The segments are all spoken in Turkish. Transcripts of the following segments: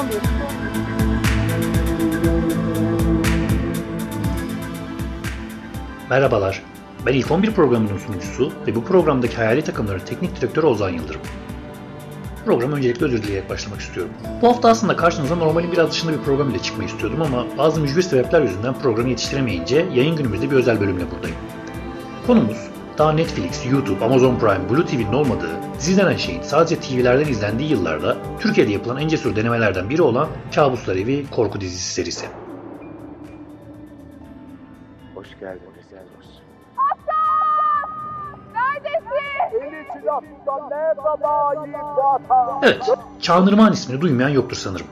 11. Merhabalar, ben İlk 11 programının sunucusu ve bu programdaki hayali takımların teknik direktörü Ozan Yıldırım. Program öncelikle özür dileyerek başlamak istiyorum. Bu hafta aslında karşınıza normalin biraz dışında bir program ile çıkmayı istiyordum ama bazı mücbir sebepler yüzünden programı yetiştiremeyince yayın günümüzde bir özel bölümle buradayım. Konumuz daha Netflix, YouTube, Amazon Prime, Blue TV'nin olmadığı, dizi denen şeyin sadece TV'lerden izlendiği yıllarda Türkiye'de yapılan en cesur denemelerden biri olan Kabuslar Evi korku dizisi serisi. Hoş geldiniz. Evet, Çağınırman ismini duymayan yoktur sanırım.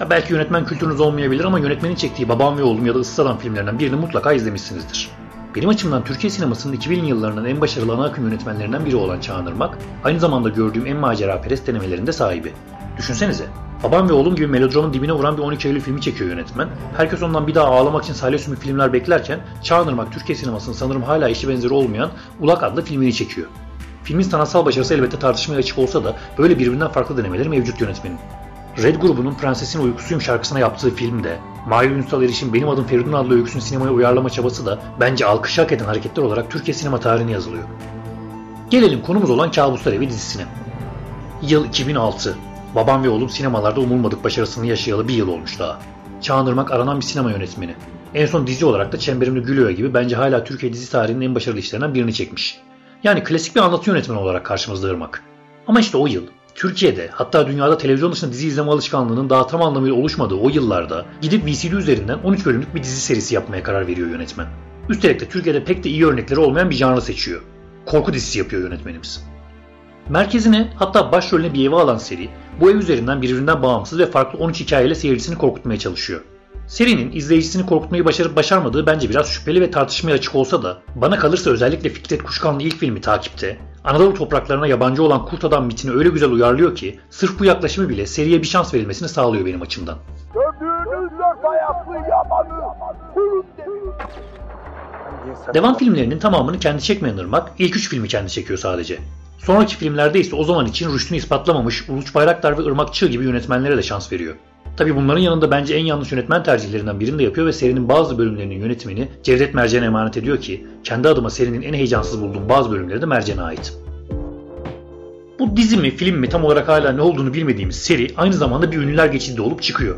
Ya belki yönetmen kültürünüz olmayabilir ama yönetmenin çektiği Babam ve Oğlum ya da Issız Adam filmlerinden birini mutlaka izlemişsinizdir. Benim açımdan Türkiye sinemasının 2000'li yıllarının en başarılı ana akım yönetmenlerinden biri olan Çağan Irmak, aynı zamanda gördüğüm en macera perest denemelerinde sahibi. Düşünsenize, Babam ve Oğlum gibi melodramın dibine vuran bir 12 Eylül filmi çekiyor yönetmen. Herkes ondan bir daha ağlamak için salyasümük filmler beklerken Çağan Irmak Türkiye sinemasının sanırım hala eşi benzeri olmayan Ulak adlı filmini çekiyor. Filmin sanatsal başarısı elbette tartışmaya açık olsa da böyle birbirinden farklı denemeleri mevcut yönetmenin. Red grubunun Prensesin Uykusuyum şarkısına yaptığı filmde, Mahir Ünsal Eriş'in Benim Adım Feridun adlı öyküsünü sinemaya uyarlama çabası da bence alkış hak eden hareketler olarak Türkiye sinema tarihine yazılıyor. Gelelim konumuz olan Kabuslar Evi dizisine. Yıl 2006. Babam ve oğlum sinemalarda umulmadık başarısını yaşayalı bir yıl olmuş daha. Çağan Irmak aranan bir sinema yönetmeni. En son dizi olarak da Çemberimde Gülüyor gibi bence hala Türkiye dizi tarihinin en başarılı işlerinden birini çekmiş. Yani klasik bir anlatı yönetmeni olarak karşımızda Irmak. Ama işte o yıl Türkiye'de hatta dünyada televizyon dışında dizi izleme alışkanlığının daha tam anlamıyla oluşmadığı o yıllarda gidip VCD üzerinden 13 bölümlük bir dizi serisi yapmaya karar veriyor yönetmen. Üstelik de Türkiye'de pek de iyi örnekleri olmayan bir janrı seçiyor. Korku dizisi yapıyor yönetmenimiz. Merkezine hatta başrolüne bir evi alan seri bu ev üzerinden birbirinden bağımsız ve farklı 13 hikayeyle seyircisini korkutmaya çalışıyor. Serinin izleyicisini korkutmayı başarıp başarmadığı bence biraz şüpheli ve tartışmaya açık olsa da bana kalırsa özellikle Fikret Kuşkanlı ilk filmi takipte Anadolu topraklarına yabancı olan Kurt Adam mitini öyle güzel uyarlıyor ki sırf bu yaklaşımı bile seriye bir şans verilmesini sağlıyor benim açımdan. Gördüğünüz dört ayaklı yabanı kurun Devam filmlerinin tamamını kendi çekmeyen Irmak ilk üç filmi kendi çekiyor sadece. Sonraki filmlerde ise o zaman için rüştünü ispatlamamış Uluç Bayraktar ve Irmak Çığ gibi yönetmenlere de şans veriyor. Tabi bunların yanında bence en yanlış yönetmen tercihlerinden birini de yapıyor ve serinin bazı bölümlerinin yönetimini Cevdet Mercan'a emanet ediyor ki kendi adıma serinin en heyecansız bulduğum bazı bölümleri de Mercan'a ait. Bu dizi mi film mi tam olarak hala ne olduğunu bilmediğimiz seri aynı zamanda bir ünlüler geçidi olup çıkıyor.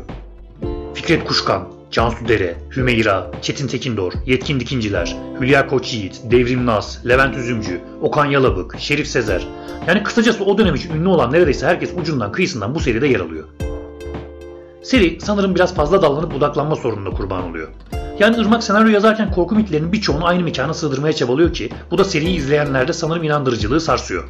Fikret Kuşkan, Cansu Dere, Hümeyra, Çetin Tekindor, Yetkin Dikinciler, Hülya Koçyiğit, Devrim Naz, Levent Üzümcü, Okan Yalabık, Şerif Sezer. Yani kısacası o dönem için ünlü olan neredeyse herkes ucundan kıyısından bu seride yer alıyor. Seri sanırım biraz fazla dallanıp budaklanma sorununa kurban oluyor. Yani Irmak senaryo yazarken korku mitlerinin birçoğunu aynı mekana sığdırmaya çabalıyor ki bu da seriyi izleyenlerde sanırım inandırıcılığı sarsıyor.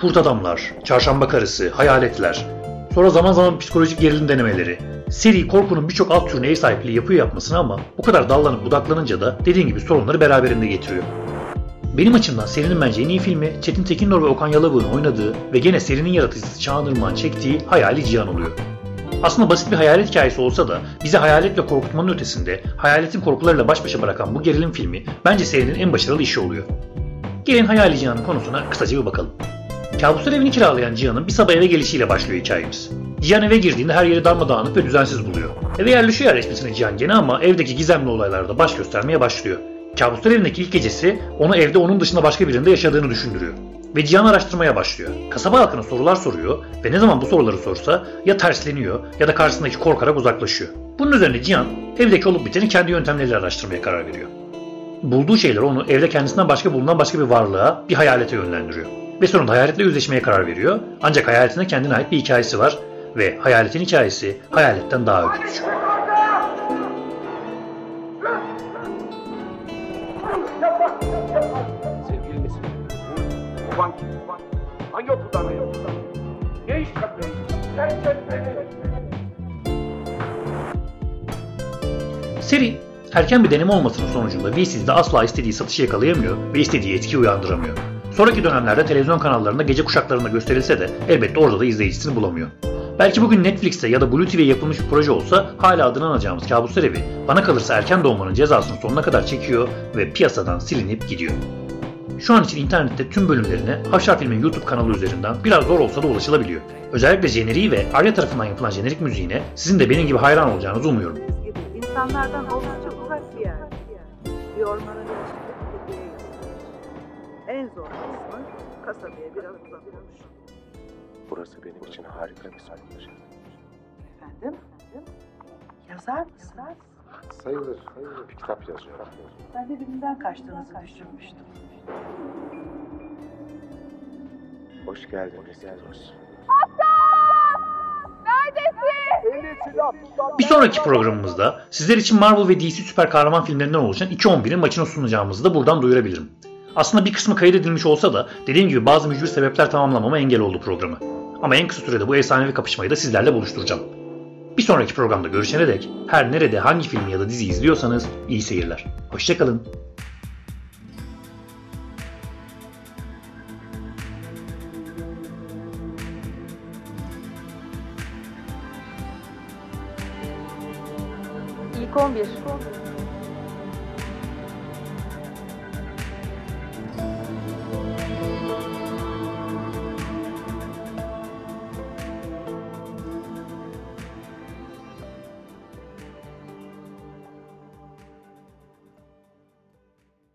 Kurt adamlar, çarşamba karısı, hayaletler, sonra zaman zaman psikolojik gerilim denemeleri. Seri korkunun birçok alt türüne ev sahipliği yapıyor yapmasına ama bu kadar dallanıp budaklanınca da dediğim gibi sorunları beraberinde getiriyor. Benim açımdan serinin bence en iyi filmi Çetin Tekindor ve Okan Yalabık'ın oynadığı ve gene serinin yaratıcısı Çağan Irmak'ın çektiği Hayali Cihan oluyor. Aslında basit bir hayalet hikayesi olsa da bizi hayaletle korkutmanın ötesinde hayaletin korkularıyla baş başa bırakan bu gerilim filmi bence serinin en başarılı işi oluyor. Gelin Hayali Cihan'ın konusuna kısaca bir bakalım. Kabuslar evini kiralayan Cihan'ın bir sabah eve gelişiyle başlıyor hikayemiz. Cihan eve girdiğinde her yeri darmadağınık ve düzensiz buluyor. Eve yerleşiyor yerleşmesine Cihan gene ama evdeki gizemli olaylarda baş göstermeye başlıyor. Kabuslar evindeki ilk gecesi onu evde onun dışında başka birinde yaşadığını düşündürüyor. Ve Cihan araştırmaya başlıyor. Kasaba halkına sorular soruyor ve ne zaman bu soruları sorsa ya tersleniyor ya da karşısındaki korkarak uzaklaşıyor. Bunun üzerine Cihan evdeki olup biteni kendi yöntemleriyle araştırmaya karar veriyor. Bulduğu şeyler onu evde kendisinden başka bulunan başka bir varlığa, bir hayalete yönlendiriyor. Ve sonunda hayaletle yüzleşmeye karar veriyor. Ancak hayaletinde kendine ait bir hikayesi var ve hayaletin hikayesi hayaletten daha ürkütücü. Sevgili misin? Baban kim? Hangi okuldan mezun? Ne iş yapıyor? Gerçek. Seri erken bir deneme olmasının sonucunda VCD'de asla istediği satışı yakalayamıyor ve istediği etki uyandıramıyor. Sonraki dönemlerde televizyon kanallarında gece kuşaklarında gösterilse de elbette orada da izleyicisini bulamıyor. Belki bugün Netflix'te ya da Blue TV'ye yapılmış bir proje olsa hala adını anacağımız Kabuslar Evi bana kalırsa erken doğmanın cezasını sonuna kadar çekiyor ve piyasadan silinip gidiyor. Şu an için internette tüm bölümlerine Afşar Film'in YouTube kanalı üzerinden biraz zor olsa da ulaşılabiliyor. Özellikle jeneriği ve Arya tarafından yapılan jenerik müziğine sizin de benim gibi hayran olacağınızı umuyorum. İnsanlardan oldukça uzak bir yer. Bir ormanın içinde bir. En zor kısmı kasabaya biraz uzak olmuş. Burası benim için harika bir sonuç. Efendim? Yazar mısın? Sayılır. Sayılır. Bir kitap yazıyorum. Ben de birinden kaçtığınızı düşünmüştüm. Hoş geldiniz Yavuz. Bir sonraki programımızda sizler için Marvel ve DC süper kahraman filmlerinden oluşan 2.11'in maçını sunacağımızı da buradan duyurabilirim. Aslında bir kısmı kaydedilmiş olsa da dediğim gibi bazı mücbir sebepler tamamlamama engel oldu programı. Ama en kısa sürede bu efsanevi kapışmayı da sizlerle buluşturacağım. Bir sonraki programda görüşene dek her nerede hangi filmi ya da dizi izliyorsanız iyi seyirler. Hoşçakalın. İlk 11.